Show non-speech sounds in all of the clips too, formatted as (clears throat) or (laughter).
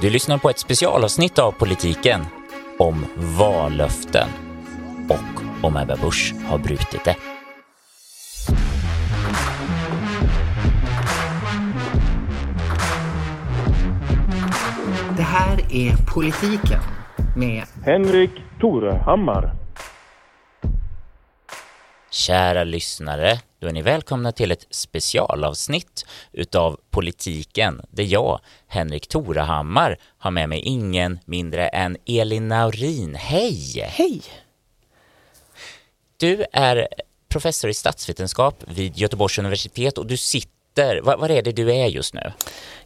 Du lyssnar på ett specialavsnitt av Politiken om vallöften och om Ebba Busch har brutit det. Det här är Politiken med Henrik Torehammar. Kära lyssnare, då är ni välkomna till ett specialavsnitt utav Politiken där jag, Henrik Torehammar, har med mig ingen mindre än Elin Naurin. Hej! Hej! Du är professor i statsvetenskap vid Göteborgs universitet och du sitter, var, var är det du är just nu?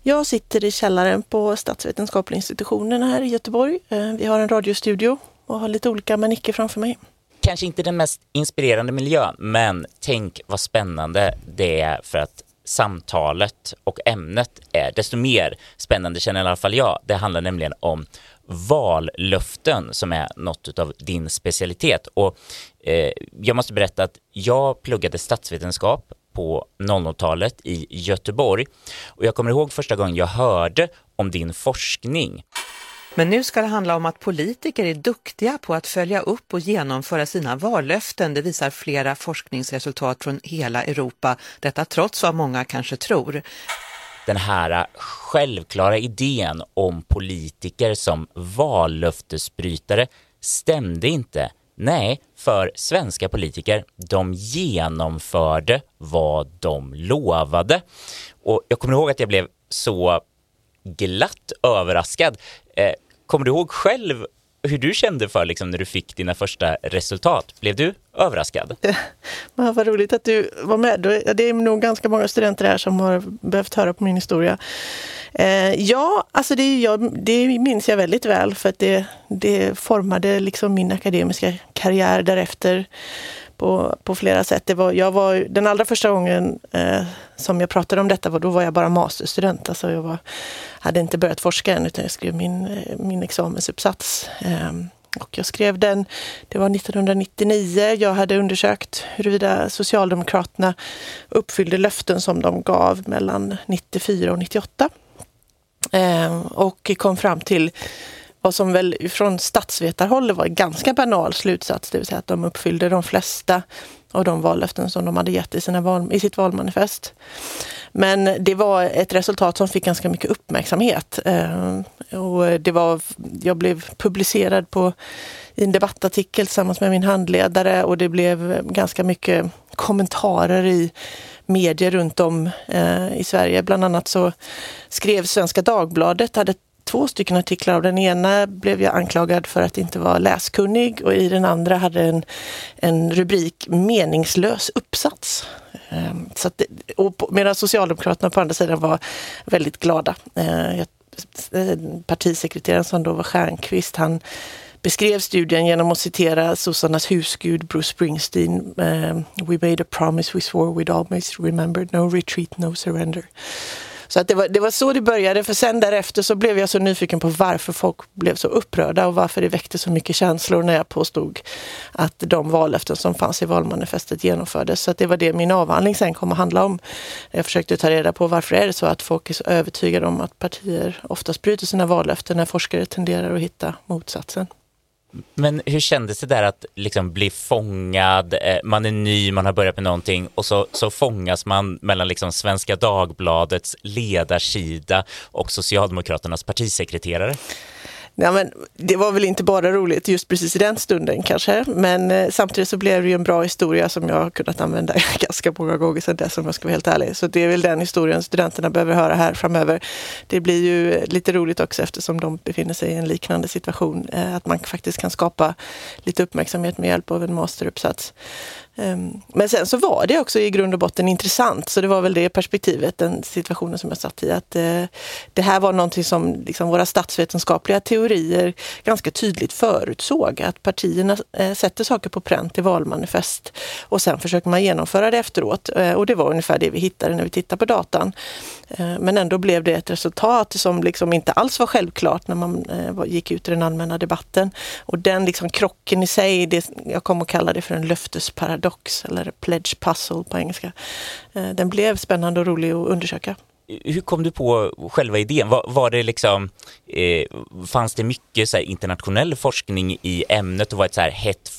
Jag sitter i källaren på statsvetenskapliga institutionen här i Göteborg. Eh, Vi har en radiostudio och har lite olika manicker framför mig. Kanske inte den mest inspirerande miljön, men tänk vad spännande det är för att samtalet och ämnet är desto mer spännande känner i alla fall jag. Det handlar nämligen om vallöften som är något av din specialitet. Och eh, jag måste berätta att jag pluggade statsvetenskap på 00-talet i Göteborg och jag kommer ihåg första gången jag hörde om din forskning. Men nu ska det handla om att politiker är duktiga på att följa upp och genomföra sina vallöften. Det visar flera forskningsresultat från hela Europa. Detta trots vad många kanske tror. den här självklara idén om politiker som vallöftesbrytare stämde inte. Nej, för svenska politiker, de genomförde vad de lovade. Och jag kommer ihåg att jag blev så glatt överraskad. Eh, kommer du ihåg själv hur du kände för liksom, när du fick dina första resultat? Blev du överraskad? (laughs) Men vad roligt att du var med. Det är nog ganska många studenter här som har behövt höra på min historia. Eh, ja, alltså det, jag, det minns jag väldigt väl för att det, det formade liksom min akademiska karriär därefter på, på flera sätt. Det var, jag var, den allra första gången eh, som jag pratade om detta, var, då var jag bara masterstudent. Alltså jag var, hade inte börjat forska än utan jag skrev min, eh, min examensuppsats. Eh, och jag skrev den, det var 1999. Jag hade undersökt huruvida Socialdemokraterna uppfyllde löften som de gav mellan 94 och 98. Eh, och kom fram till vad som väl från statsvetarhåll var en ganska banal slutsats, det vill säga att de uppfyllde de flesta av de vallöften som de hade gett i, sina val, i sitt valmanifest. Men det var ett resultat som fick ganska mycket uppmärksamhet. Eh, och det var, jag blev publicerad på, i en debattartikel tillsammans med min handledare och det blev ganska mycket kommentarer i medier runt om eh, i Sverige. Bland annat så skrev Svenska Dagbladet, hade två stycken artiklar. Av den ena blev jag anklagad för att inte vara läskunnig och i den andra hade en, en rubrik meningslös uppsats. Ehm, så att och medan Socialdemokraterna på andra sidan var väldigt glada. Ehm, eh, partisekreteraren som då var Stjernquist, han beskrev studien genom att citera sossarnas husgud Bruce Springsteen. Ehm, we made a promise we swore we'd always remember, no retreat, no surrender. Så att det, var, det var så det började, för sen därefter så blev jag så nyfiken på varför folk blev så upprörda och varför det väckte så mycket känslor när jag påstod att de vallöften som fanns i valmanifestet genomfördes. Så att det var det min avhandling sen kom att handla om. Jag försökte ta reda på varför är det så att folk är så övertygade om att partier oftast bryter sina vallöften när forskare tenderar att hitta motsatsen. Men hur kändes det där att liksom bli fångad, eh, man är ny, man har börjat med någonting och så, så fångas man mellan liksom Svenska Dagbladets ledarsida och Socialdemokraternas partisekreterare? Ja, men det var väl inte bara roligt just precis i den stunden kanske, men eh, samtidigt så blev det ju en bra historia som jag har kunnat använda (laughs) ganska många gånger sedan dess om jag ska vara helt ärlig. Så det är väl den historien studenterna behöver höra här framöver. Det blir ju eh, lite roligt också eftersom de befinner sig i en liknande situation, eh, att man faktiskt kan skapa lite uppmärksamhet med hjälp av en masteruppsats. Ehm, men sen så var det också i grund och botten intressant, så det var väl det perspektivet, den situationen som jag satt i, att eh, det här var någonting som liksom våra statsvetenskapliga teorier ganska tydligt förutsåg, att partierna eh, sätter saker på pränt i valmanifest och sen försöker man genomföra det efteråt. Eh, och det var ungefär det vi hittade när vi tittade på datan. Men ändå blev det ett resultat som liksom inte alls var självklart när man gick ut i den allmänna debatten. Och den liksom krocken i sig, det, jag kommer att kalla det för en löftesparadox eller pledge puzzle på engelska. Eh, den blev spännande och rolig att undersöka. hur kom du på själva idén? Var, var det liksom, eh, fanns det mycket så internationell forskning i ämnet och var ett så här hett,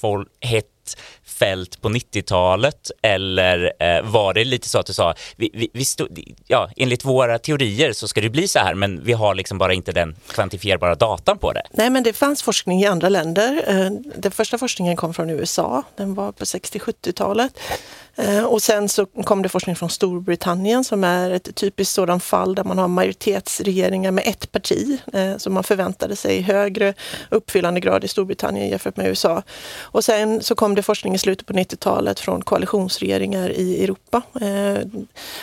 hett fält på 90-talet eller eh, var det lite så att du sa, vi, vi, vi stod, ja, enligt våra teorier så ska det bli så här men vi har liksom bara inte den kvantifierbara datan på det? Nej men det fanns forskning i andra länder. Eh, den första forskningen kom från USA, den var på 60-70-talet. Eh, och sen så kom det forskning från Storbritannien som är ett typiskt sådant fall där man har majoritetsregeringar med ett parti. Eh, så man förväntade sig högre uppfyllande grad i Storbritannien jämfört med USA. Och sen så kom det forskning i slutet på 90-talet från koalitionsregeringar i Europa. Eh,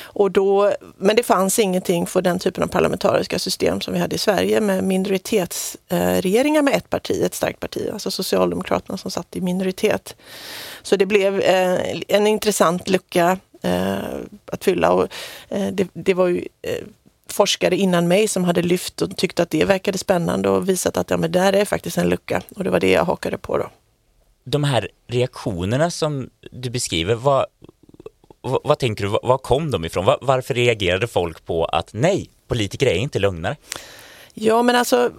och då, men det fanns ingenting för den typen av parlamentariska system som vi hade i Sverige med minoritetsregeringar med ett parti, ett starkt parti, alltså Socialdemokraterna som satt i minoritet. Så det blev en intressant lucka eh, att fylla. Och, eh, det, det, var ju eh, forskare innan mig som hade lyft och tyckte att det verkade spännande och visat att ja, men där är faktiskt en lucka. Och det var det jag hakade på då. De här reaktionerna som du beskriver, vad, vad, vad tänker du, var kom de ifrån? Var, varför reagerade folk på att nej, politiker är inte lögnare? Ja, men alltså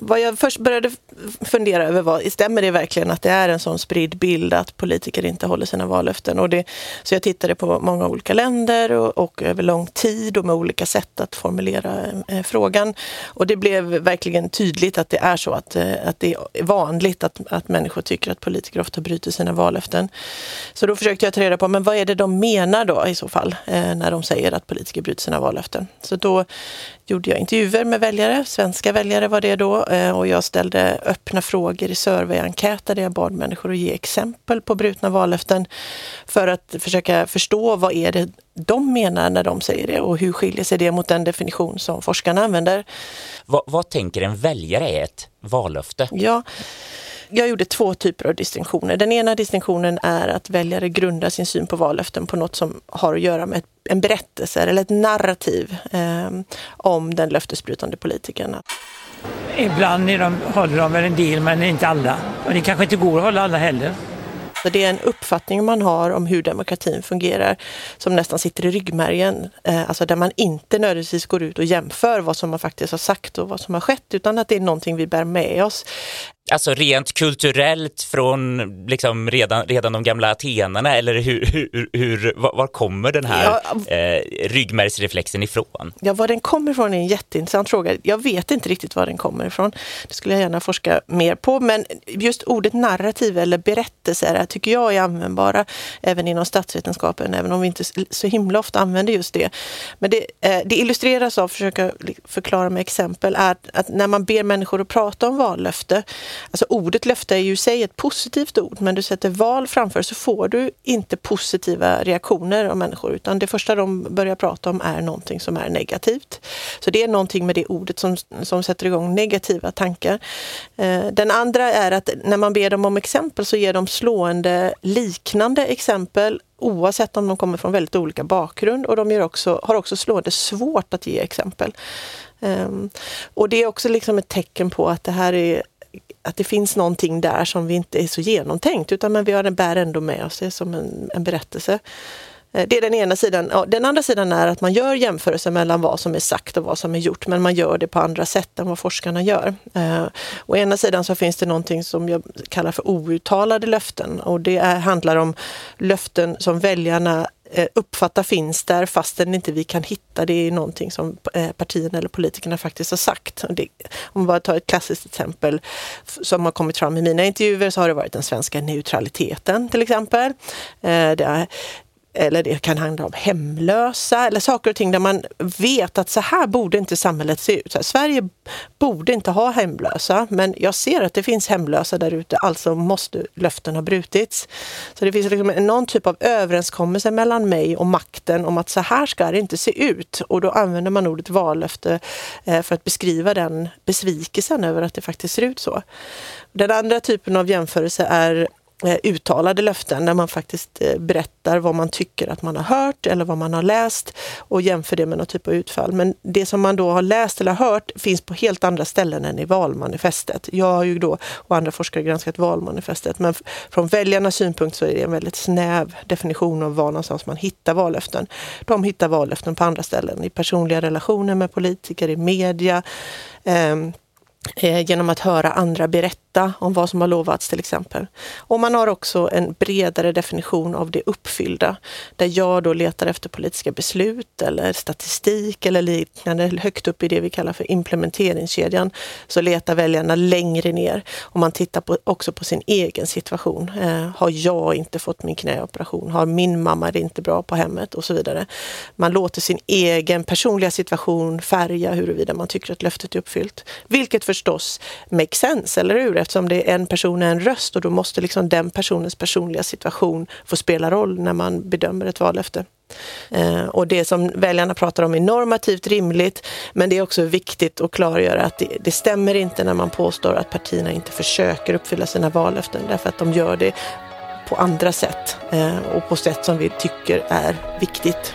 vad jag först började fundera över var, stämmer det verkligen att det är en sån spridd bild att politiker inte håller sina vallöften? Och det, så jag tittade på många olika länder och, och över lång tid och med olika sätt att formulera eh, frågan. Och det blev verkligen tydligt att det är så att, eh, att det är vanligt att, att människor tycker att politiker ofta bryter sina vallöften. Så då försökte jag ta reda på, men vad är det de menar då i så fall eh, när de säger att politiker bryter sina vallöften? Så då gjorde jag intervjuer med väljare, svenska väljare var det då, och jag ställde öppna frågor i surveyenkäter där jag bad människor att ge exempel på brutna vallöften för att försöka förstå vad är det de menar när de säger det och hur skiljer sig det mot den definition som forskarna använder. Vad, vad tänker en väljare är ett vallöfte? Ja, jag gjorde två typer av distinktioner. Den ena distinktionen är att väljare grundar sin syn på vallöften på något som har att göra med en berättelse eller ett narrativ eh, om den löftesbrytande politikern. Ibland de, håller de väl en del, men inte alla. Och det kanske inte går att hålla alla heller. Det är en uppfattning man har om hur demokratin fungerar som nästan sitter i ryggmärgen. Eh, alltså där man inte nödvändigtvis går ut och jämför vad som man faktiskt har sagt och vad som har skett utan att det är någonting vi bär med oss alltså rent kulturellt från liksom redan, redan de gamla atenarna eller hur, hur, hur var, kommer den här ja, eh, ryggmärgsreflexen ifrån? Ja, var den kommer ifrån är en jätteintressant fråga. Jag vet inte riktigt var den kommer ifrån. Det skulle jag gärna forska mer på, men just ordet narrativ eller berättelser tycker jag är användbara även inom statsvetenskapen, även om vi inte så himla ofta använder just det. Men det, eh, det illustreras av, försöka förklara med exempel, är att när man ber människor att prata om vallöfte Alltså ordet löfte är ju i sig ett positivt ord, men du sätter val framför så får du inte positiva reaktioner av människor, utan det första de börjar prata om är någonting som är negativt. Så det är någonting med det ordet som, som sätter igång negativa tankar. Eh, den andra är att när man ber dem om exempel så ger de slående liknande exempel oavsett om de kommer från väldigt olika bakgrund och de också, har också slående svårt att ge exempel. Um, och det är också liksom ett tecken på att det här är att det finns någonting där som vi inte är så genomtänkt utan men vi har, bär ändå med oss det som en, en berättelse. Eh, det är den ena sidan. Den andra sidan är att man gör jämförelser mellan vad som är sagt och vad som är gjort, men man gör det på andra sätt än vad forskarna gör. Eh, å ena sidan så finns det någonting som jag kallar för outtalade löften och det är, handlar om löften som väljarna Eh, uppfatta finns där fastän inte vi kan hitta det i någonting som eh, partierna eller politikerna faktiskt har sagt. Det, om man bara tar ett klassiskt exempel som har kommit fram i mina intervjuer så har det varit den svenska neutraliteten till exempel. Eh, det eller det kan handla om hemlösa eller saker och ting där man vet att så här borde inte samhället se ut. Så här, Sverige borde inte ha hemlösa, men jag ser att det finns hemlösa där ute, alltså måste löften ha brutits. Så det finns liksom någon typ av överenskommelse mellan mig och makten om att så här ska det inte se ut. Och då använder man ordet vallöfte eh, för att beskriva den besvikelsen över att det faktiskt ser ut så. Den andra typen av jämförelse är Eh, uttalade löften där man faktiskt eh, berättar vad man tycker att man har hört eller vad man har läst och jämför det med någon typ av utfall. Men det som man då har läst eller hört finns på helt andra ställen än i valmanifestet. Jag har ju då och andra forskare granskat valmanifestet men från väljarnas synpunkt så är det en väldigt snäv definition av var någonstans man hittar vallöften. De hittar vallöften på andra ställen, i personliga relationer med politiker, i media, ehm, eh, genom att höra andra berätta om vad som har lovats till exempel. Och man har också en bredare definition av det uppfyllda, där jag då letar efter politiska beslut eller statistik eller liknande. Högt upp i det vi kallar för implementeringskedjan så letar väljarna längre ner och man tittar på, också på sin egen situation. Eh, har jag inte fått min knäoperation? Har min mamma det inte bra på hemmet? Och så vidare. Man låter sin egen personliga situation färga huruvida man tycker att löftet är uppfyllt. Vilket förstås makes sense, eller hur? Eftersom det är en person och en röst och då måste liksom den personens personliga situation få spela roll när man bedömer ett vallöfte. Eh, och det som väljarna pratar om är normativt rimligt, men det är också viktigt att klargöra att det, det stämmer inte när man påstår att partierna inte försöker uppfylla sina vallöften, därför att de gör det på andra sätt eh, och på sätt som vi tycker är viktigt.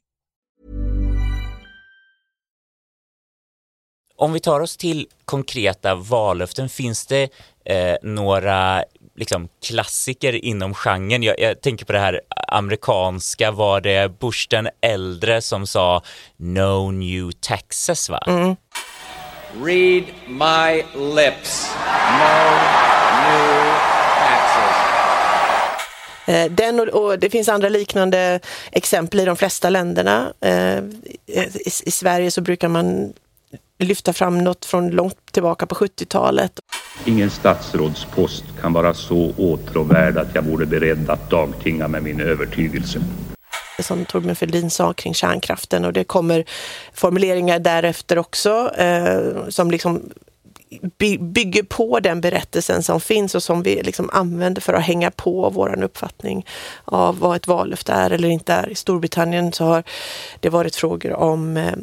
Om vi tar oss till konkreta vallöften, finns det eh, några liksom, klassiker inom genren? Jag, jag, tänker på det här amerikanska, var det Bush den äldre som sa No new taxes va? Mm. Read my lips. No new Den och, och det finns andra liknande exempel i de flesta länderna. Eh, I, I Sverige så brukar man lyfta fram något från långt tillbaka på 70-talet. Ingen statsrådspost kan vara så åtråvärd att jag vore beredd att dagtinga med min övertygelse. Som Torbjörn Fälldin sa kring kärnkraften och det kommer formuleringar därefter också eh, som liksom by bygger på den berättelsen som finns och som vi liksom använder för att hänga på vår uppfattning av vad ett vallöfte är eller inte är. I Storbritannien så har det varit frågor om eh,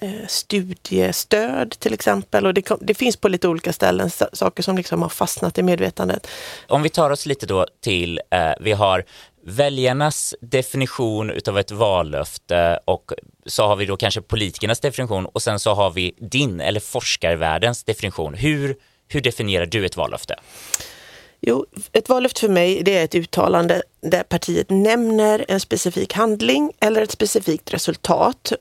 eh studiestöd till exempel och det, det, finns på lite olika ställen saker som liksom har fastnat i medvetandet. Om vi tar oss lite då till, eh, vi har väljarnas definition utav ett vallöfte och så har vi då kanske politikernas definition och sen så har vi din eller forskarvärldens definition. Hur, hur definierar du ett vallöfte? Jo, ett vallöfte för mig det är ett uttalande där partiet nämner en specifik handling eller ett specifikt resultat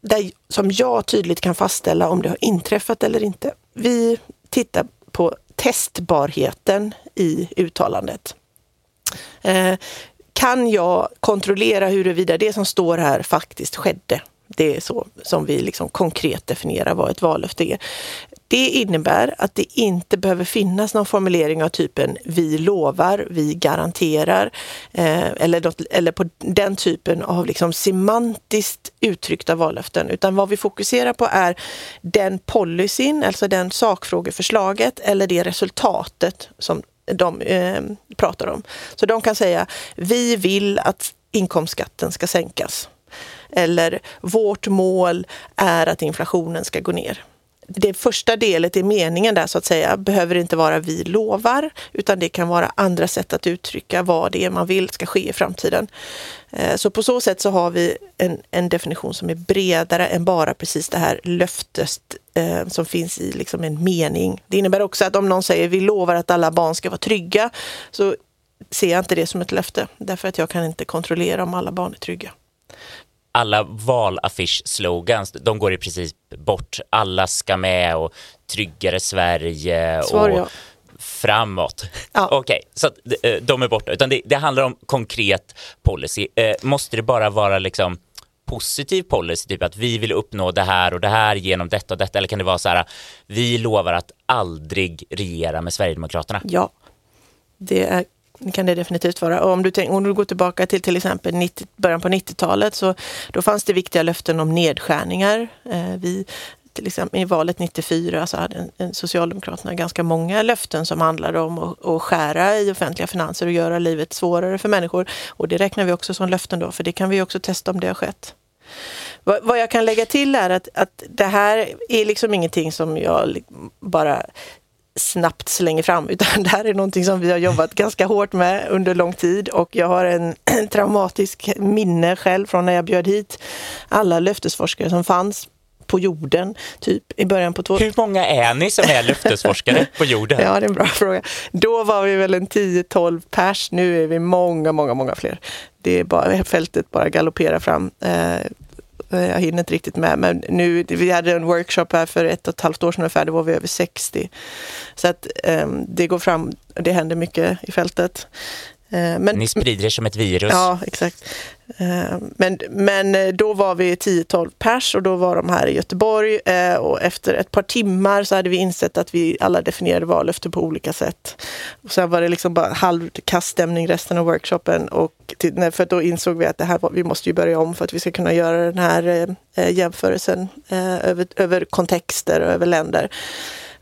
där, som jag tydligt kan fastställa om det har inträffat eller inte. Vi tittar på testbarheten i uttalandet. Eh, kan jag kontrollera huruvida det som står här faktiskt skedde? Det är så som vi liksom konkret definierar vad ett vallöfte är. Det innebär att det inte behöver finnas någon formulering av typen vi lovar, vi garanterar eh, eller, eller på den typen av liksom semantiskt uttryckta vallöften. Utan vad vi fokuserar på är den policyn, alltså den sakfrågeförslaget eller det resultatet som de eh, pratar om. Så de kan säga vi vill att inkomstskatten ska sänkas. Eller vårt mål är att inflationen ska gå ner. Det första delet i meningen där så att säga behöver inte vara vi lovar utan det kan vara andra sätt att uttrycka vad det är man vill ska ske i framtiden. Eh, så på så sätt så har vi en, en definition som är bredare än bara precis det här löftet eh, som finns i liksom en mening. Det innebär också att om någon säger vi lovar att alla barn ska vara trygga så ser jag inte det som ett löfte därför att jag kan inte kontrollera om alla barn är trygga alla valaffisch-slogans, de går i princip bort. Alla ska med och tryggare Sverige Svar, och ja. framåt. Ja. (laughs) Okej, så att, eh, de är borta. Utan det, det handlar om konkret policy. Eh, måste det bara vara liksom positiv policy, typ att vi vill uppnå det här och det här genom detta och detta, eller kan det vara så här, vi lovar att aldrig regera med Sverigedemokraterna? Ja, det är, kan det definitivt vara. Och om, du tänk, om du går tillbaka till till exempel 90, början på 90-talet så då fanns det viktiga löften om nedskärningar. Eh, vi, till exempel i valet 94 så hade Socialdemokraterna ganska många löften som handlade om att, att skära i offentliga finanser och göra livet svårare för människor. Och det räknar vi också som löften då, för det kan vi också testa om det har skett. Vad, vad jag kan lägga till är att, att det här är liksom ingenting som jag bara snabbt slänger fram, utan det här är någonting som vi har jobbat ganska hårt med under lång tid och jag har en, (clears throat) traumatisk minne själv från när jag bjöd hit alla löftesforskare som fanns på jorden, typ i början på två... Hur många är ni som är löftesforskare på jorden? (laughs) Ja, det är en bra fråga. Då var vi väl en 10-12 pers, nu är vi många, många, många fler. Det är bara, fältet bara galopperar fram. Eh, jag hinner inte riktigt med, men nu, vi hade en workshop här för ett och ett halvt år sedan ungefär, då var vi över 60. Så att eh, det går fram, det händer mycket i fältet. Eh, Men, Ni sprider er som ett virus. Ja, exakt. Eh, Men, men eh, då var vi 10-12 pers och då var de här i Göteborg eh, och efter ett par timmar så hade vi insett att vi alla definierade vallöften på olika sätt. Och sen var det liksom bara halvkaststämning resten av workshopen och till, för då insåg vi att det här var, vi måste ju börja om för att vi ska kunna göra den här jämförelsen över, över kontexter och över länder.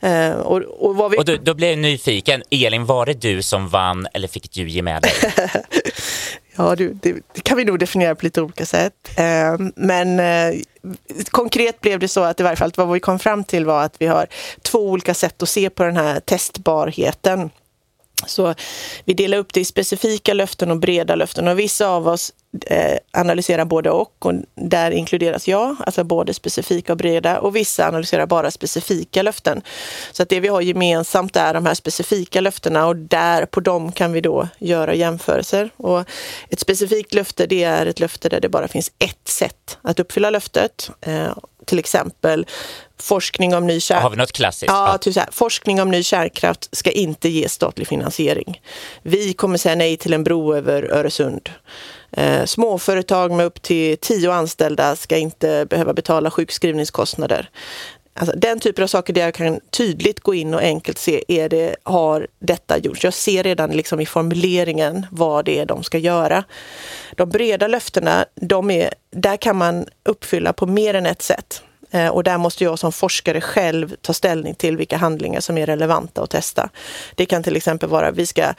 Eh, och, och vi... Och då, då blev jag nyfiken. Elin, var det du som vann eller fick du ge med dig? (laughs) Ja, du, det, det kan vi nog definiera på lite olika sätt. Eh, men eh, konkret blev det så att i varje fall vad vi kom fram till var att vi har två olika sätt att se på den här testbarheten. Så vi delar upp det i specifika löften och breda löften och vissa av oss eh, analyserar både och och där inkluderas jag, alltså både specifika och breda och vissa analyserar bara specifika löften. Så att det vi har gemensamt är de här specifika löftena och där på dem kan vi då göra jämförelser. Och ett specifikt löfte det är ett löfte där det bara finns ett sätt att uppfylla löftet. Eh, till exempel forskning om ny kärnkraft. Har vi något klassiskt? Ja, typ så här, forskning om ny kärnkraft ska inte ge statlig finansiering. Vi kommer säga nej till en bro över Öresund. Eh, småföretag med upp till tio anställda ska inte behöva betala sjukskrivningskostnader. Alltså, den typen av saker där jag kan tydligt gå in och enkelt se, är det, har detta gjorts? Jag ser redan liksom i formuleringen vad det är de ska göra. De breda löftena, de är, där kan man uppfylla på mer än ett sätt. Eh, Och där måste jag som forskare själv ta ställning till vilka handlingar som är relevanta att testa. Det kan till exempel vara vi ska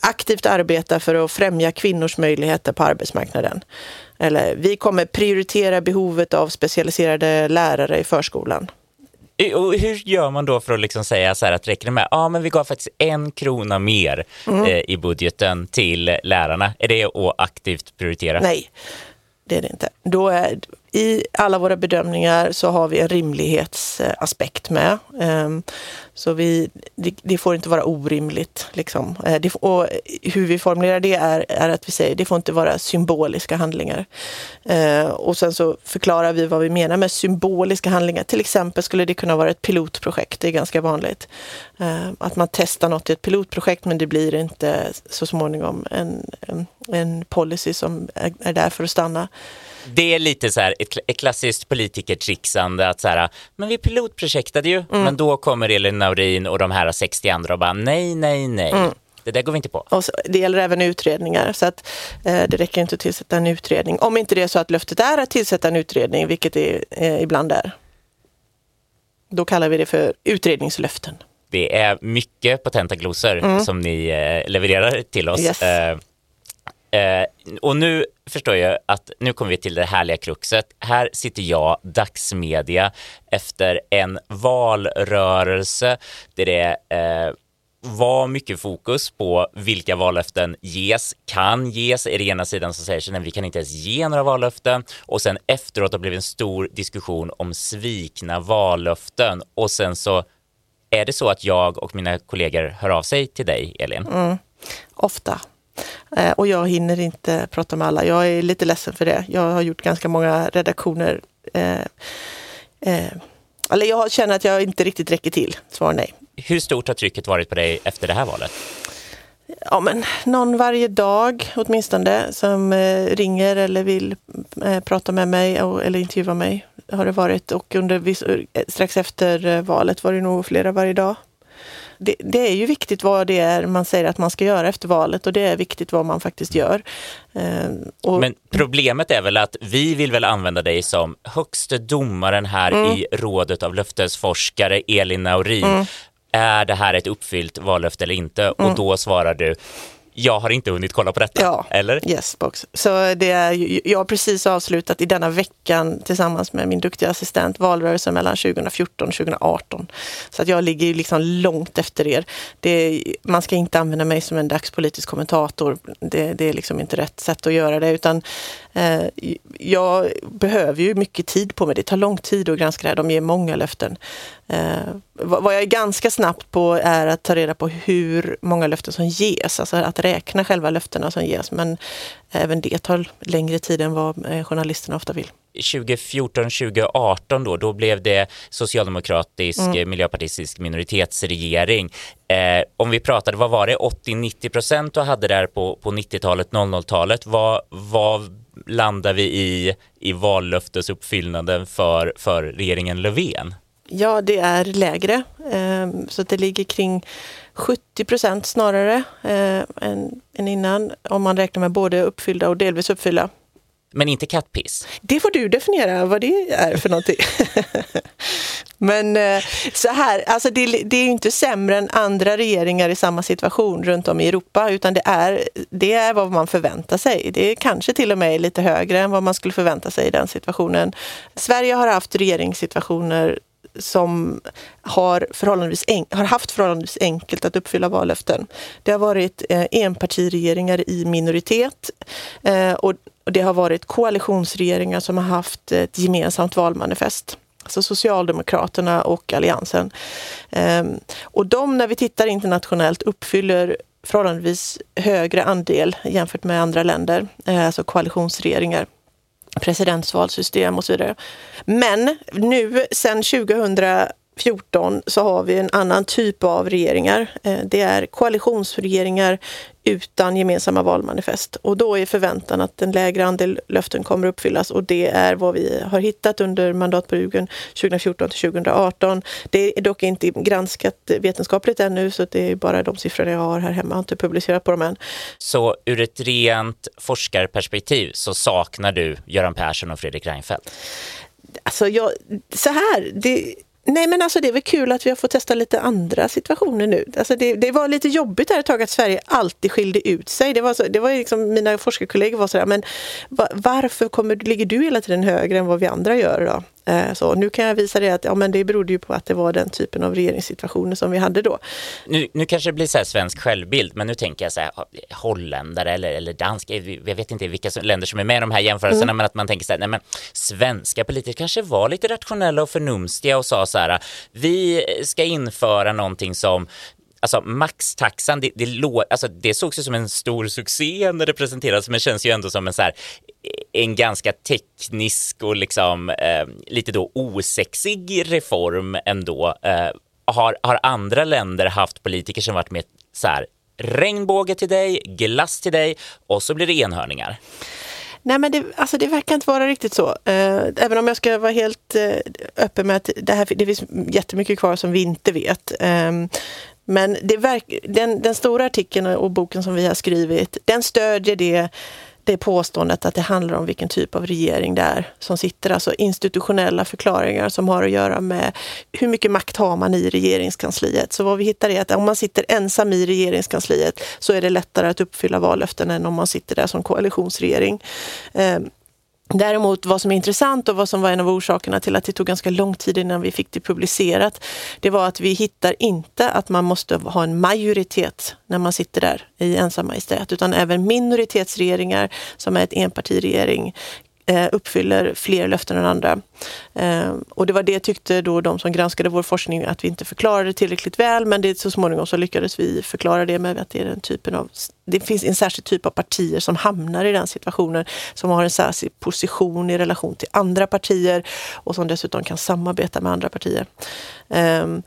aktivt arbeta för att främja kvinnors möjligheter på arbetsmarknaden. Eller vi kommer prioritera behovet av specialiserade lärare i förskolan. Och hur gör man då för att liksom säga så här att räcker det med, ja men vi gav faktiskt en krona mer Mm. eh, i budgeten till lärarna. Är det att aktivt prioritera? Nej, det är det inte. Då är, i alla våra bedömningar så har vi en rimlighetsaspekt med. Ehm, så vi, det, får inte vara orimligt. Liksom. Eh, och hur vi formulerar det är, är att vi säger det får inte vara symboliska handlingar. Eh, och sen så förklarar vi vad vi menar med symboliska handlingar. Till exempel skulle det kunna vara ett pilotprojekt, det är ganska vanligt. Ehm, att man testar något i ett pilotprojekt men det blir inte så småningom en, en, en policy som är där för att stanna. Det är lite så här ett, ett klassiskt politikertrixande att så här, men vi pilotprojektade ju, Mm. men då kommer Elin Naurin och de här 60 andra och bara nej, nej, nej. Mm. Det där går vi inte på. Och så, det gäller även utredningar, så att eh, det räcker inte att tillsätta en utredning. Om inte det är så att löftet är att tillsätta en utredning, vilket det eh, ibland är. Då kallar vi det för utredningslöften. Det är mycket potenta glosor Mm. som ni eh, levererar till oss. Yes. Eh, och nu förstår jag att nu kommer vi till det härliga kruxet. Här sitter jag, dagsmedia, efter en valrörelse där det eh, var mycket fokus på vilka vallöften ges, kan ges. Är det ena sidan som säger sig, vi kan inte ens ge några vallöften och sen efteråt har det blivit en stor diskussion om svikna vallöften och sen så är det så att jag och mina kollegor hör av sig till dig, Elin? Mm. Ofta. Eh, och jag hinner inte prata med alla. Jag är lite ledsen för det. Jag har gjort ganska många redaktioner. Eh, eh, eller jag känner att jag inte riktigt räcker till. Svar nej. Hur stort har trycket varit på dig efter det här valet? Ja, men någon varje dag åtminstone som eh, ringer eller vill eh, prata med mig och, eller intervjua mig har det varit. Och under, eh, strax efter valet var det nog flera varje dag. Det, det, är ju viktigt vad det är man säger att man ska göra efter valet och det är viktigt vad man faktiskt gör. Eh, och... Men problemet är väl att vi vill väl använda dig som högste domaren här mm. i rådet av löftesforskare, Elin Naurin. Mm är det här ett uppfyllt vallöfte eller inte? Mm. Och då svarar du, jag har inte hunnit kolla på detta. Ja, eller? Yes box. Så det är, jag har precis avslutat i denna veckan tillsammans med min duktiga assistent valrörelsen mellan 2014 och 2018. Så att jag ligger liksom långt efter er. Det, man ska inte använda mig som en dagspolitisk kommentator. Det, det är liksom inte rätt sätt att göra det utan eh, jag behöver ju mycket tid på mig. Det tar lång tid att granska det här. De ger många löften. Eh, vad jag är ganska snabbt på är att ta reda på hur många löften som ges, alltså att räkna själva löftena som ges. Men även det tar längre tid än vad eh, journalisterna ofta vill. 2014-2018 då, då blev det socialdemokratisk, mm. miljöpartistisk minoritetsregering. Eh, om vi pratade, vad var det, 80-90 procent du hade där på, på 90-talet, 00-talet. Vad, vad landar vi i i vallöftesuppfyllnaden för, för regeringen Löfven? Ja, det är lägre. Ehm, så det ligger kring 70 procent snarare eh, än, än innan om man räknar med både uppfyllda och delvis uppfyllda. Men inte kattpiss? Det får du definiera vad det är för någonting. (laughs) Men eh, så här, alltså det, det är inte sämre än andra regeringar i samma situation runt om i Europa, utan det är, det är vad man förväntar sig. Det är kanske till och med lite högre än vad man skulle förvänta sig i den situationen. Sverige har haft regeringssituationer som har, förhållandevis har haft förhållandevis enkelt att uppfylla vallöften. Det har varit eh, enpartiregeringar i minoritet eh, och det har varit koalitionsregeringar som har haft ett gemensamt valmanifest. Alltså Socialdemokraterna och Alliansen. Eh, och de, när vi tittar internationellt, uppfyller förhållandevis högre andel jämfört med andra länder, eh, alltså koalitionsregeringar presidentsvalsystem och så vidare. Men nu sen 2000 2014 så har vi en annan typ av regeringar. Eh, det är koalitionsregeringar utan gemensamma valmanifest. Och då är förväntan att en lägre andel löften kommer att uppfyllas och det är vad vi har hittat under mandatperioden 2014 till 2018. Det är dock inte granskat vetenskapligt ännu så det är bara de siffror jag har här hemma. Jag har inte publicerat på dem än. Så ur ett rent forskarperspektiv så saknar du Göran Persson och Fredrik Reinfeldt? Alltså, jag, så här, det, Nej men alltså det är väl kul att vi har fått testa lite andra situationer nu. Alltså det, det var lite jobbigt där ett tag att Sverige alltid skilde ut sig. Det var, så, det var liksom, mina forskarkollegor var sådär, men varför kommer, ligger du hela tiden högre än vad vi andra gör då? Eh, så nu kan jag visa det att ja, men det berodde ju på att det var den typen av regeringssituationer som vi hade då. Nu, nu kanske det blir så här svensk självbild, men nu tänker jag så här holländare eller, eller danska, jag vet inte vilka länder som är med i de här jämförelserna, mm. men att man tänker så här, nej men svenska politiker kanske var lite rationella och förnumstiga och sa så här, vi ska införa någonting som alltså maxtaxan, det, det, alltså, det sågs ju som en stor succé när det presenterades, men känns ju ändå som en så här, en ganska teknisk och liksom eh, lite då osexig reform ändå. Eh, har, har andra länder haft politiker som varit med så här regnbåge till dig, glass till dig och så blir det enhörningar? Nej men det, alltså det verkar inte vara riktigt så. Eh, även om jag ska vara helt eh, öppen med att det, här, det finns jättemycket kvar som vi inte vet. Eh, men det verk, den, den stora artikeln och boken som vi har skrivit, den stödjer det det påståendet att det handlar om vilken typ av regering det är som sitter. Alltså institutionella förklaringar som har att göra med hur mycket makt har man i regeringskansliet. Så vad vi hittar är att om man sitter ensam i regeringskansliet så är det lättare att uppfylla vallöften än om man sitter där som koalitionsregering. Ehm, Däremot vad som är intressant och vad som var en av orsakerna till att det tog ganska lång tid innan vi fick det publicerat, det var att vi hittar inte att man måste ha en majoritet när man sitter där i ensam majestät, utan även minoritetsregeringar som är ett enpartiregering Eh, uppfyller fler löften än andra. Eh, och det var det tyckte då de som granskade vår forskning att vi inte förklarade tillräckligt väl men det, så småningom så lyckades vi förklara det med att det är den typen av det finns en särskild typ av partier som hamnar i den situationen, som har en särskild position i relation till andra partier och som dessutom kan samarbeta med andra partier. Ehm,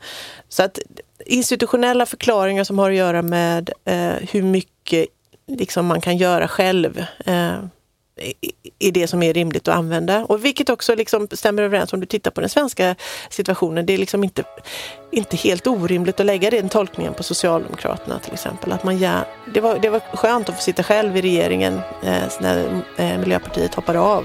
så att institutionella förklaringar som har att göra med eh, hur mycket liksom, man kan göra själv är det som är rimligt att använda. Och vilket också liksom stämmer överens om du tittar på den svenska situationen. Det är liksom inte, inte helt orimligt att lägga den tolkningen på Socialdemokraterna till exempel. Att man ja, det, var, det var skönt att få sitta själv i regeringen eh, när eh, Miljöpartiet hoppade av.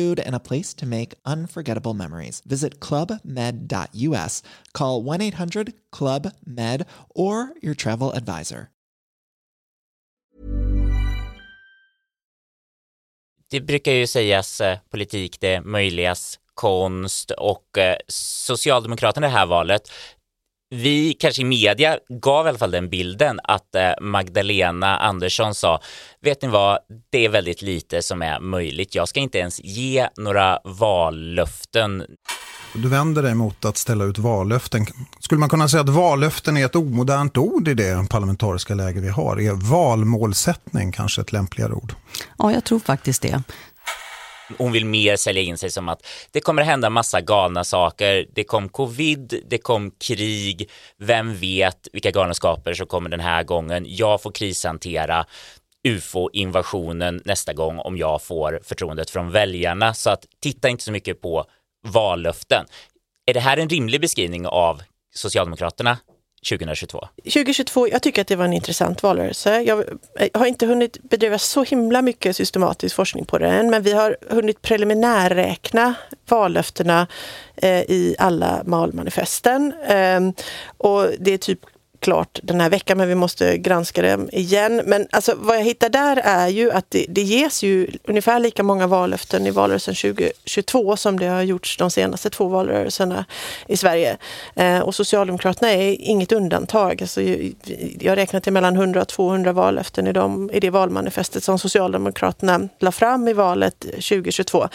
food, and a place to make unforgettable memories. Visit clubmed.us, call 1 800 Club Med, or your travel advisor. Det brukar ju sägas eh, politik det möjligas konst och eh, Socialdemokraterna i det här valet vi kanske i media gav i alla fall den bilden att eh, Magdalena Andersson sa, vet ni vad, det är väldigt lite som är möjligt. Jag ska inte ens ge några vallöften. Du vänder dig mot att ställa ut vallöften. Skulle man kunna säga att vallöften är ett omodernt ord i det parlamentariska läge vi har? Är valmålsättning kanske ett lämpligare ord? Ja, jag tror faktiskt det hon vill mer sälja in sig som att det kommer hända massa galna saker. Det kom covid, det kom krig. Vem vet vilka galenskaper som kommer den här gången? Jag får krishantera ufo-invasionen nästa gång om jag får förtroendet från väljarna. Så att titta inte så mycket på vallöften. Är det här en rimlig beskrivning av Socialdemokraterna 2022? 2022, jag tycker att det var en intressant valrörelse. Jag har inte hunnit bedriva så himla mycket systematisk forskning på det än, men vi har hunnit preliminärräkna vallöftena eh, i alla malmanifesten. Eh, och det är typ klart den här veckan men vi måste granska det igen. Men alltså, vad jag hittar där är ju att det, det ges ju ungefär lika många vallöften i valrörelsen 2022 som det har gjorts de senaste två valrörelserna i Sverige. Eh, och Socialdemokraterna är inget undantag. Alltså, jag räknar till mellan 100 och 200 vallöften i, dem, i det valmanifestet som Socialdemokraterna la fram i valet 2022.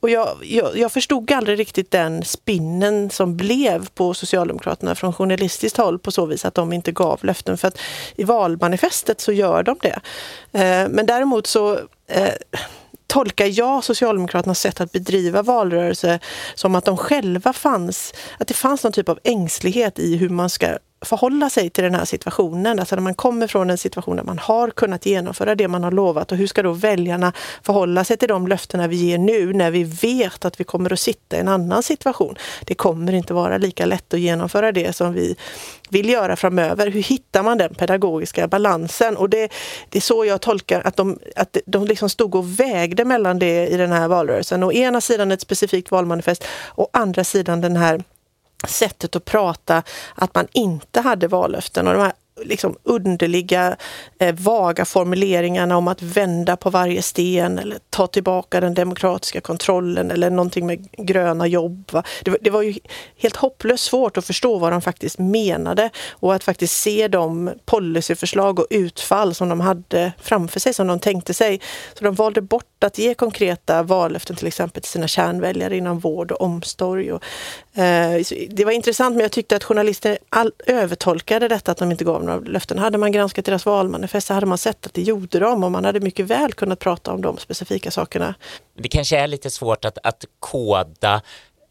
Och jag, jag, jag förstod aldrig riktigt den spinnen som blev på Socialdemokraterna från journalistiskt håll på så vis att de inte gav löften. För att i valmanifestet så gör de det. Eh, men däremot så eh, tolkar jag Socialdemokraternas sätt att bedriva valrörelse som att de själva fanns, att det fanns någon typ av ängslighet i hur man ska förhålla sig till den här situationen. Alltså när man kommer från en situation där man har kunnat genomföra det man har lovat och hur ska då väljarna förhålla sig till de löftena vi ger nu när vi vet att vi kommer att sitta i en annan situation. Det kommer inte vara lika lätt att genomföra det som vi vill göra framöver. Hur hittar man den pedagogiska balansen? Och det, det är så jag tolkar att de, att de liksom stod och vägde mellan det i den här valrörelsen. Å ena sidan ett specifikt valmanifest, och andra sidan den här sättet att prata, att man inte hade vallöften. Och de här liksom underliga, eh, vaga formuleringarna om att vända på varje sten eller ta tillbaka den demokratiska kontrollen eller någonting med gröna jobb. Det var, det, var ju helt hopplöst svårt att förstå vad de faktiskt menade och att faktiskt se de policyförslag och utfall som de hade framför sig, som de tänkte sig. Så de valde bort att ge konkreta vallöften till exempel till sina kärnväljare inom vård och omsorg. Och, eh, det var intressant men jag tyckte att journalister all, övertolkade detta att de inte gav gav några löften. Hade man granskat deras valmanifest så hade man sett att det gjorde de och man hade mycket väl kunnat prata om de specifika sakerna. Det kanske är lite svårt att, att koda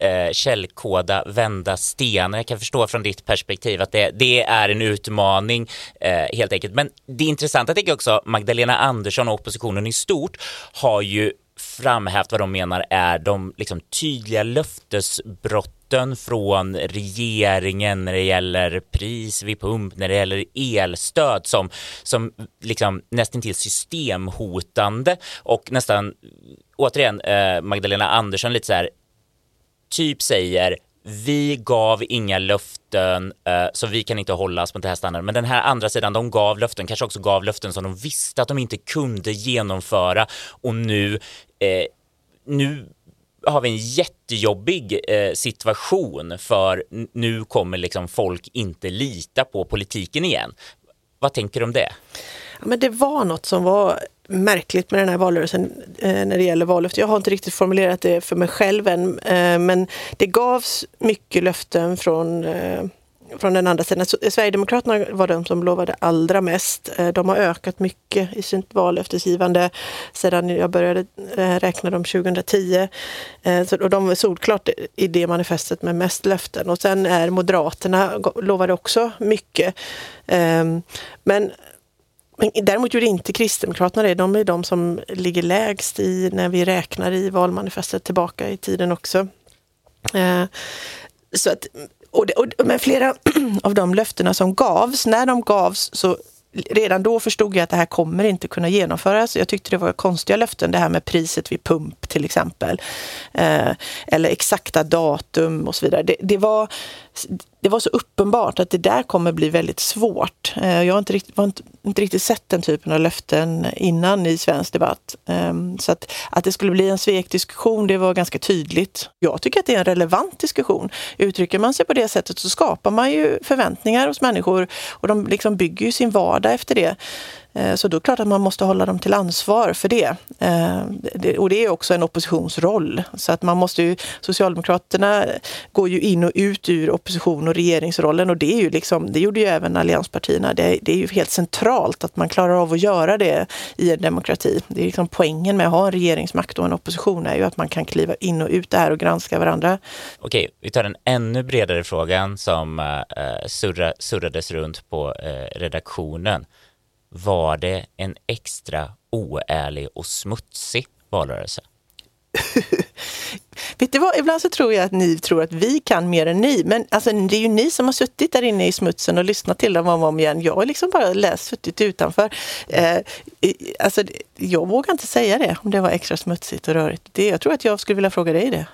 eh, källkoda, vända stenar. Jag kan förstå från ditt perspektiv att det, det är en utmaning eh, helt enkelt. Men det intressanta tycker jag också, Magdalena Andersson och oppositionen i stort har ju framhävt vad de menar är de liksom, tydliga löftesbrotten från regeringen när det gäller pris vid pump, när det gäller elstöd som, som liksom nästintill systemhotande och nästan återigen eh, Magdalena Andersson lite så här typ säger vi gav inga löften eh, så vi kan inte hållas mot det här standarden. Men den här andra sidan, de gav löften, kanske också gav löften som de visste att de inte kunde genomföra och nu, eh, nu har vi en jättejobbig eh, situation för nu kommer liksom folk inte lita på politiken igen. Vad tänker du om det? Ja, men det var något som var märkligt med den här valrörelsen eh, när det gäller vallöften. Jag har inte riktigt formulerat det för mig själv än, eh, men det gavs mycket löften från eh, från den andra sidan. Eh, Sverigedemokraterna var de som lovade allra mest. Eh, de har ökat mycket i sitt vallöftesgivande sedan jag började eh, räkna dem 2010. Eh, och de är solklart i det manifestet med mest löften. Och sen är Moderaterna lovade också mycket. Eh, men men däremot gjorde inte Kristdemokraterna det. De är de som ligger lägst i när vi räknar i valmanifestet tillbaka i tiden också. Eh, så att och, det, och men flera (clears throat) av de löftena som gavs, när de gavs så redan då förstod jag att det här kommer inte kunna genomföras. Jag tyckte det var konstiga löften, det här med priset vid pump till exempel. Eh, eller exakta datum och så vidare. Det, det, var, det var så uppenbart att det där kommer bli väldigt svårt. Eh, jag har inte riktigt, inte, inte, riktigt sett den typen av löften innan i svensk debatt. Eh, så att, att det skulle bli en svekdiskussion, det var ganska tydligt. Jag tycker att det är en relevant diskussion. Uttrycker man sig på det sättet så skapar man ju förväntningar hos människor och de liksom bygger ju sin vardag efter det. Eh, så då är det klart att man måste hålla dem till ansvar för eh, det. Och det är också en oppositionsroll. Så att man måste ju, Socialdemokraterna går ju in och ut ur opposition och regeringsrollen och det är ju liksom, det gjorde ju även allianspartierna. Det, det är ju helt centralt att man klarar av att göra det i en demokrati. Det är liksom poängen med att ha en regeringsmakt och en opposition är ju att man kan kliva in och ut där och granska varandra. Okej, vi tar den ännu bredare frågan som eh, surra, surrades runt på redaktionen var det en extra oärlig och smutsig valrörelse? (laughs) Vet du vad, ibland så tror jag att ni tror att vi kan mer än ni. Men alltså, det är ju ni som har suttit där inne i smutsen och lyssnat till dem om och om igen. Jag har liksom bara läst, suttit utanför. Eh, alltså, jag vågar inte säga det, om det var extra smutsigt och rörigt. Det, jag tror att jag skulle vilja fråga dig det.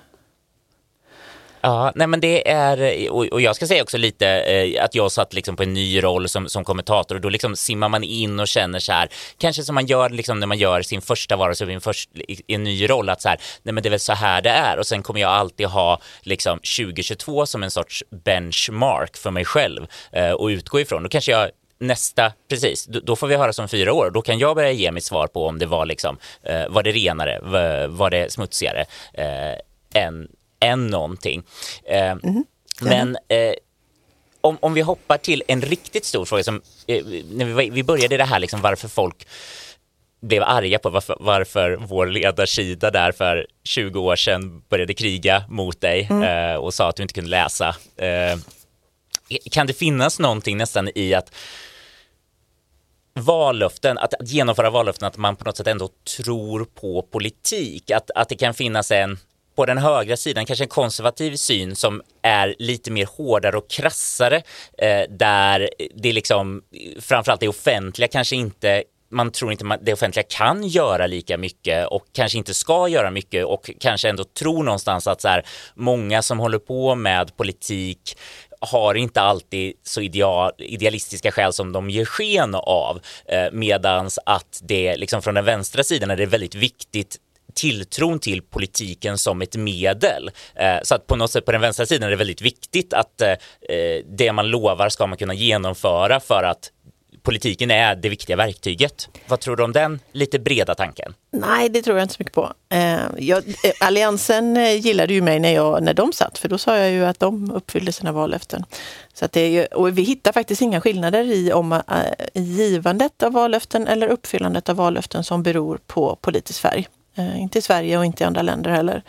Ja, nej men det är, och jag ska säga också lite eh, att jag satt liksom på en ny roll som, som kommentator och då liksom simmar man in och känner så här, kanske som man gör liksom när man gör sin första varelse i en, först, i en ny roll, att så här, nej men det är väl så här det är och sen kommer jag alltid ha liksom 2022 som en sorts benchmark för mig själv eh, och utgå ifrån. Då kanske jag nästa, precis, då får vi höra som fyra år. Då kan jag börja ge mitt svar på om det var liksom, eh, var det renare, var det smutsigare eh, än än någonting. Mm. Men eh, om, om vi hoppar till en riktigt stor fråga som eh, när vi, vi började det här liksom varför folk blev arga på varför, varför vår ledarsida där för 20 år sedan började kriga mot dig mm. eh, och sa att du inte kunde läsa. Eh, kan det finnas någonting nästan i att vallöften, att, att genomföra vallöften, att man på något sätt ändå tror på politik, att, att det kan finnas en på den högra sidan kanske en konservativ syn som är lite mer hårdare och krassare eh, där det liksom framförallt det offentliga kanske inte man tror inte det offentliga kan göra lika mycket och kanske inte ska göra mycket och kanske ändå tror någonstans att så här, många som håller på med politik har inte alltid så ideal, idealistiska skäl som de ger sken av. Eh, medans att det liksom från den vänstra sidan är det väldigt viktigt tilltron till politiken som ett medel. Eh, så att på något sätt på den vänstra sidan är det väldigt viktigt att eh, eh, det man lovar ska man kunna genomföra för att politiken är det viktiga verktyget. Vad tror du om den lite breda tanken? Nej, det tror jag inte så mycket på. Eh, jag, eh, Alliansen eh, gillade ju mig när, jag, när de satt, för då sa jag ju att de uppfyllde sina vallöften. Så att det är ju, och vi hittar faktiskt inga skillnader i om äh, givandet av vallöften eller uppfyllandet av vallöften som beror på politisk färg. Eh, inte i Sverige och inte i andra länder heller.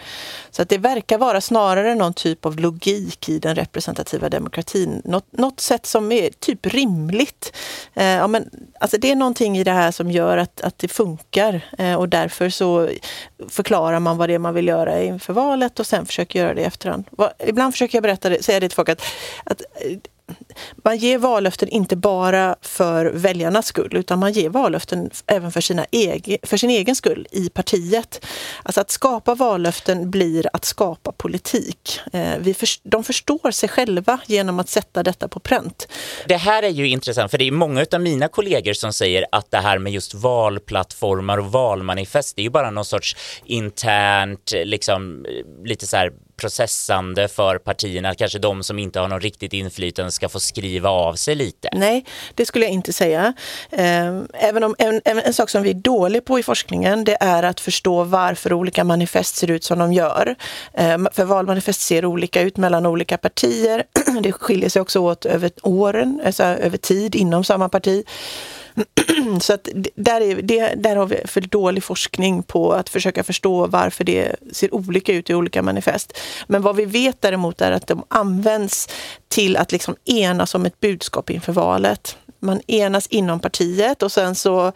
Så att det verkar vara snarare någon typ av logik i den representativa demokratin. Något, något sätt som är typ rimligt. Eh, ja, men, alltså det är någonting i det här som gör att, att det funkar eh, och därför så förklarar man vad det är man vill göra inför valet och sen försöker göra det i efterhand. Ibland försöker jag berätta det, säga det till folk att, att eh, man ger vallöften inte bara för väljarnas skull utan man ger vallöften även för, sina egen, för sin egen skull i partiet. Alltså att skapa vallöften blir att skapa politik. Eh, vi för, de förstår sig själva genom att sätta detta på pränt. Det här är ju intressant för det är många av mina kollegor som säger att det här med just valplattformar och valmanifest det är ju bara någon sorts internt liksom lite så här processande för partierna, kanske de som inte har något riktigt inflytande ska få skriva av sig lite? Nej, det skulle jag inte säga. Ehm, även om en, en sak som vi är dåliga på i forskningen, det är att förstå varför olika manifest ser ut som de gör. Ehm, för valmanifest ser olika ut mellan olika partier. (clears throat) Det skiljer sig också åt över åren, alltså över tid inom samma parti. (clears throat) Så att där, är, det, där har vi för dålig forskning på att försöka förstå varför det ser olika ut i olika manifest. Men vad vi vet däremot är att de används till att liksom enas om ett budskap inför valet man enas inom partiet och sen så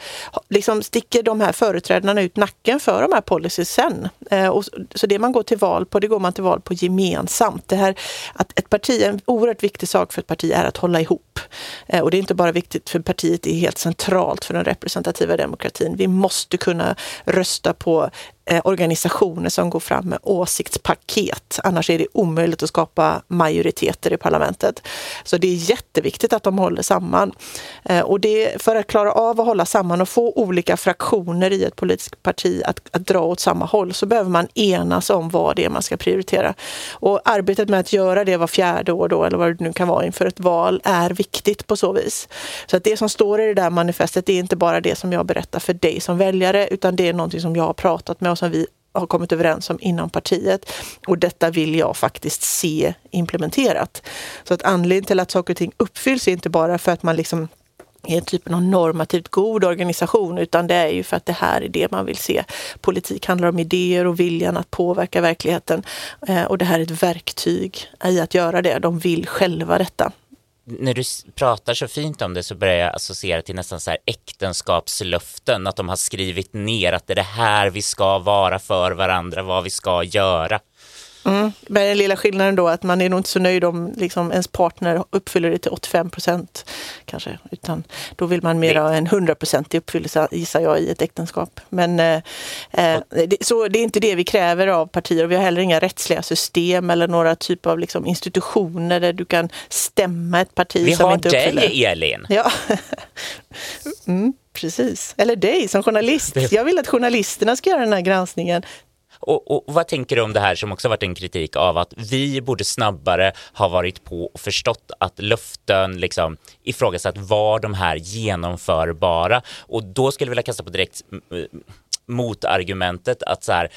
liksom sticker de här företrädarna ut nacken för de här policies sen. Eh, och så det man går till val på, det går man till val på gemensamt. Det här att ett parti, en oerhört viktig sak för ett parti är att hålla ihop. Eh, och det är inte bara viktigt för partiet, det är helt centralt för den representativa demokratin. Vi måste kunna rösta på eh, organisationer som går fram med åsiktspaket. Annars är det omöjligt att skapa majoriteter i parlamentet. Så det är jätteviktigt att de håller samman. Eh, och det, för att klara av att hålla samman och få olika fraktioner i ett politiskt parti att, att dra åt samma håll så behöver man enas om vad det är man ska prioritera. Och arbetet med att göra det var fjärde år då, eller vad det nu kan vara inför ett val, är viktigt på så vis. Så att det som står i det där manifestet är inte bara det som jag berättar för dig som väljare, utan det är någonting som jag har pratat med och som vi har kommit överens om inom partiet. Och detta vill jag faktiskt se implementerat. Så att anledningen till att saker och ting uppfylls är inte bara för att man liksom är typ någon normativt god organisation utan det är ju för att det här är det man vill se. Politik handlar om idéer och viljan att påverka verkligheten eh, och det här är ett verktyg i att göra det. De vill själva detta när du pratar så fint om det så börjar jag associera till nästan så här äktenskapslöften, att de har skrivit ner att det är det här vi ska vara för varandra, vad vi ska göra. Mm. Men den lilla skillnaden då att man är nog inte så nöjd om liksom ens partner uppfyller det till 85 procent kanske. Utan då vill man mer ha en 100 procent i uppfyllelse gissar jag i ett äktenskap. Men eh, eh, det, så det är inte det vi kräver av partier. Vi har heller inga rättsliga system eller några typer av liksom, institutioner där du kan stämma ett parti vi som inte uppfyller. Vi har dig Elin! Ja. (laughs) mm, precis. Eller dig som journalist. Jag vill att journalisterna ska göra den här granskningen. Och, och, vad tänker du om det här som också varit en kritik av att vi borde snabbare ha varit på och förstått att löften liksom ifrågasatt var de här genomförbara? Och då skulle jag vilja kasta på direkt motargumentet att så här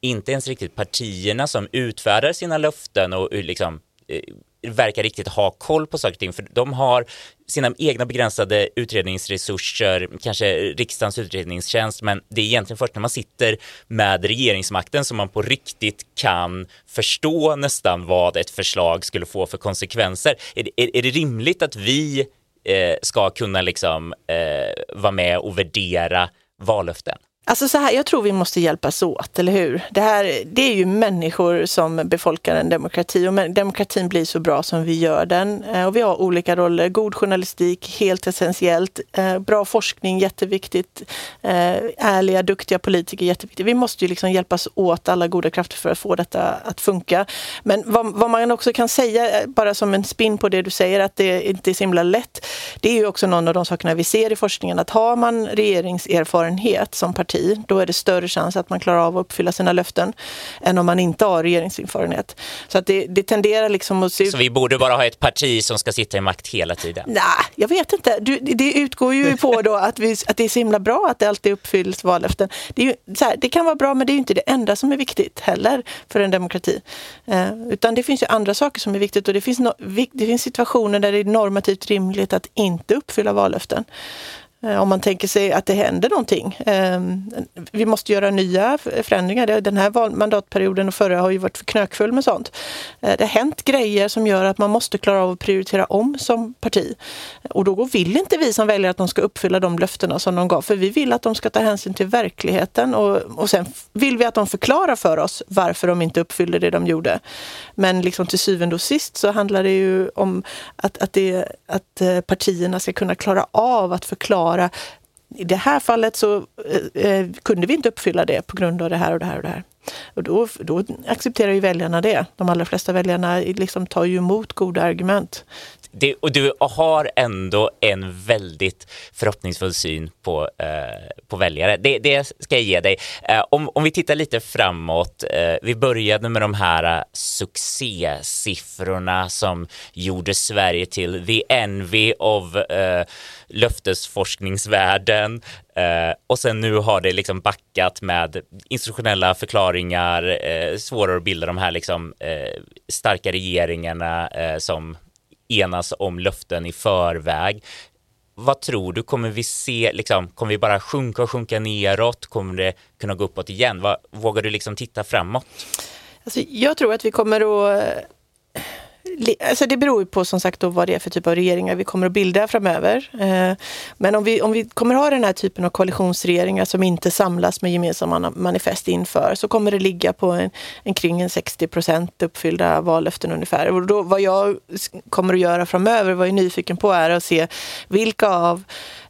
inte ens riktigt partierna som utfärdar sina löften och liksom eh, verkar riktigt ha koll på saker och ting, för de har sina egna begränsade utredningsresurser, kanske riksdagens utredningstjänst, men det är egentligen först när man sitter med regeringsmakten som man på riktigt kan förstå nästan vad ett förslag skulle få för konsekvenser. Är, är, är det rimligt att vi eh, ska kunna liksom eh, vara med och värdera vallöften? Alltså så här, jag tror vi måste hjälpas åt, eller hur? Det, här, det är ju människor som befolkar en demokrati och demokratin blir så bra som vi gör den. Eh, och vi har olika roller. God journalistik, helt essentiellt. Eh, bra forskning, jätteviktigt. Eh, ärliga, duktiga politiker, jätteviktigt. Vi måste ju liksom hjälpas åt, alla goda krafter, för att få detta att funka. Men vad, vad man också kan säga, bara som en spin på det du säger, att det inte är så himla lätt. Det är ju också någon av de sakerna vi ser i forskningen, att har man regeringserfarenhet som parti parti, då är det större chans att man klarar av att uppfylla sina löften än om man inte har regeringserfarenhet. Så att det, det tenderar liksom att se ut... Så vi borde bara ha ett parti som ska sitta i makt hela tiden? Nej, jag vet inte. Du, det utgår ju på då att, vi, att det är så himla bra att det alltid uppfylls vallöften. Det, ju, här, det kan vara bra, men det är inte det enda som är viktigt heller för en demokrati. Eh, utan det finns ju andra saker som är viktigt och det finns, no, det finns situationer där det är normativt rimligt att inte uppfylla vallöften. Eh, om man tänker sig att det händer någonting. Ehm, vi måste göra nya förändringar. Den här mandatperioden och förra har ju varit för knökfull med sånt. Eh, det har hänt grejer som gör att man måste klara av att prioritera om som parti. Och då vill inte vi som väljer att de ska uppfylla de löftena som de gav. För vi vill att de ska ta hänsyn till verkligheten och, och sen vill vi att de förklarar för oss varför de inte uppfyllde det de gjorde. Men liksom till syvende och sist så handlar det ju om att, att, det, att eh, partierna ska kunna klara av att förklara i det här fallet så eh, eh, kunde vi inte uppfylla det på grund av det här och det här och det här. Och då, då accepterar ju väljarna det. De allra flesta väljarna liksom tar ju emot goda argument det, och du har ändå en väldigt förhoppningsfull syn på, eh, på väljare. Det, det, ska jag ge dig. Eh, om, om vi tittar lite framåt. Eh, vi började med de här eh, uh, succésiffrorna som gjorde Sverige till the envy of eh, löftesforskningsvärlden. Uh, och sen nu har det liksom backat med institutionella förklaringar, uh, svårare att bilda de här liksom, uh, starka regeringarna som enas om löften i förväg. Vad tror du, kommer vi se, liksom, kommer vi bara sjunka och sjunka neråt? Kommer det kunna gå uppåt igen? Vad, vågar du liksom titta framåt? Alltså, jag tror att vi kommer att Alltså det beror ju på som sagt då vad det är för typ av regeringar vi kommer att bilda framöver. Eh, men om vi, om vi kommer ha den här typen av koalitionsregeringar som inte samlas med gemensamma manifest inför så kommer det ligga på en, en kring en 60 procent uppfyllda vallöften ungefär. Och då, vad jag kommer att göra framöver, vad jag är nyfiken på är att se vilka av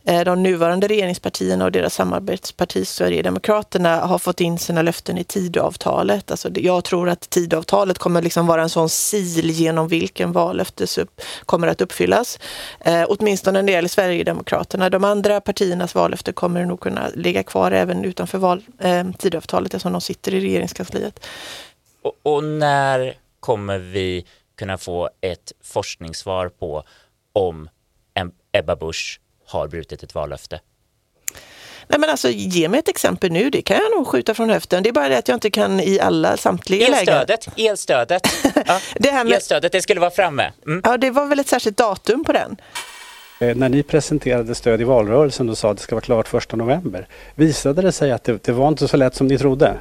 Eh, de nuvarande regeringspartierna och deras samarbetsparti Sverigedemokraterna har fått in sina löften i Tidöavtalet. Alltså jag tror att Tidöavtalet kommer liksom vara en sån sil genom vilken vallöftes upp, kommer att uppfyllas. Eh, åtminstone när det gäller Sverigedemokraterna. De andra partiernas vallöfte kommer nog kunna ligga kvar även utanför val, eh, Tidöavtalet eftersom de sitter i regeringskansliet. Och, och när kommer vi kunna få ett forskningssvar på om Ebba Busch har brutit ett vallöfte? Nej men alltså ge mig ett exempel nu, det kan jag nog skjuta från höften. Det är bara det att jag inte kan i alla samtliga elstödet, lägen. Elstödet, (laughs) ja. det här med... elstödet, det skulle vara framme. Mm. Ja, det var väl ett särskilt datum på den. Eh, när ni presenterade stöd i valrörelsen och sa att det ska vara klart första november, visade det sig att det, det var inte så lätt som ni trodde?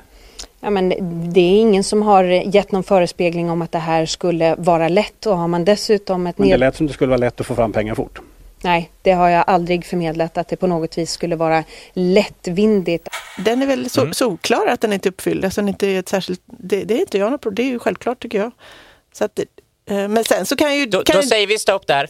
Ja, men det är ingen som har gett någon förespegling om att det här skulle vara lätt och har man dessutom ett... Men det lät som det skulle vara lätt att få fram pengar fort. Nej, det har jag aldrig förmedlat att det på något vis skulle vara lättvindigt. Den är väl så, mm. solklar att den inte är uppfylld. Alltså, inte är ett särskilt, det, det är inte jag något problem. Det är ju självklart tycker jag. Så att, Eh, men sen så kan ju... Då, kan då säger vi stopp där.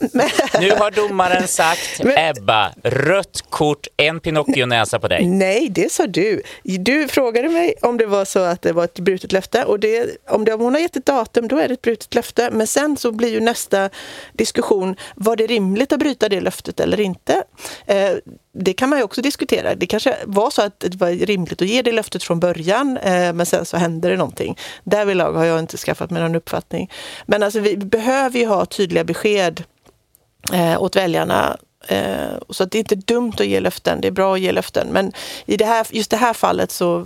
nu har domaren sagt, (laughs) Ebba, rött kort, en Pinocchio-näsa på dig. Nej, det sa du. Du frågade mig om det var så att det var ett brutet löfte och det, om, det, om hon har gett ett datum, då är det ett brutet löfte. Men sen så blir ju nästa diskussion, var det rimligt att bryta det löftet eller inte? Eh, det kan man ju också diskutera. Det kanske var så att det var rimligt att ge det löftet från början, eh, men sen så hände det någonting. Därvidlag har jag inte skaffat mig någon uppfattning. Men alltså vi behöver ju ha tydliga besked eh, åt väljarna. Eh, så att det är inte dumt att ge löften, det är bra att ge löften. Men i det här, just det här fallet så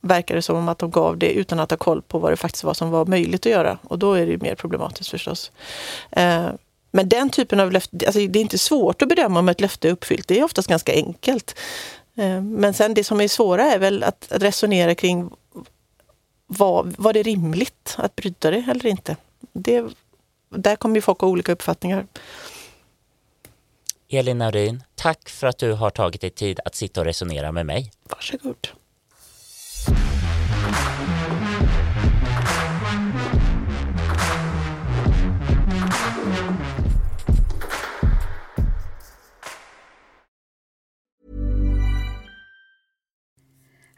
verkar det som att de gav det utan att ha koll på vad det faktiskt var som var möjligt att göra. Och då är det ju mer problematiskt förstås. Eh, men den typen av löfte, alltså det är inte svårt att bedöma om ett löfte är uppfyllt. Det är oftast ganska enkelt. Eh, men sen det som är svåra är väl att resonera kring var, var det rimligt att bryta det eller inte? Det, där kommer ju folk ha olika uppfattningar. Elin Naurin, tack för att du har tagit dig tid att sitta och resonera med mig. Varsågod.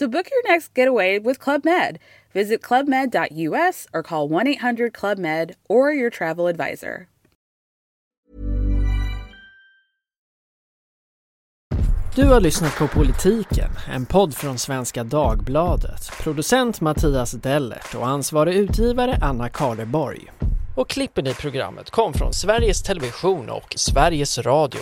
So book your next getaway with Club Med. Visit clubmed.us or call 1 800 Club Med or your travel advisor. Du har lyssnat på Politiken, en podd från Svenska Dagbladet. Producent Mattias Dellert och ansvarig utgivare Anna Karleborg. Och klippen i programmet kom från Sveriges Television och Sveriges Radio.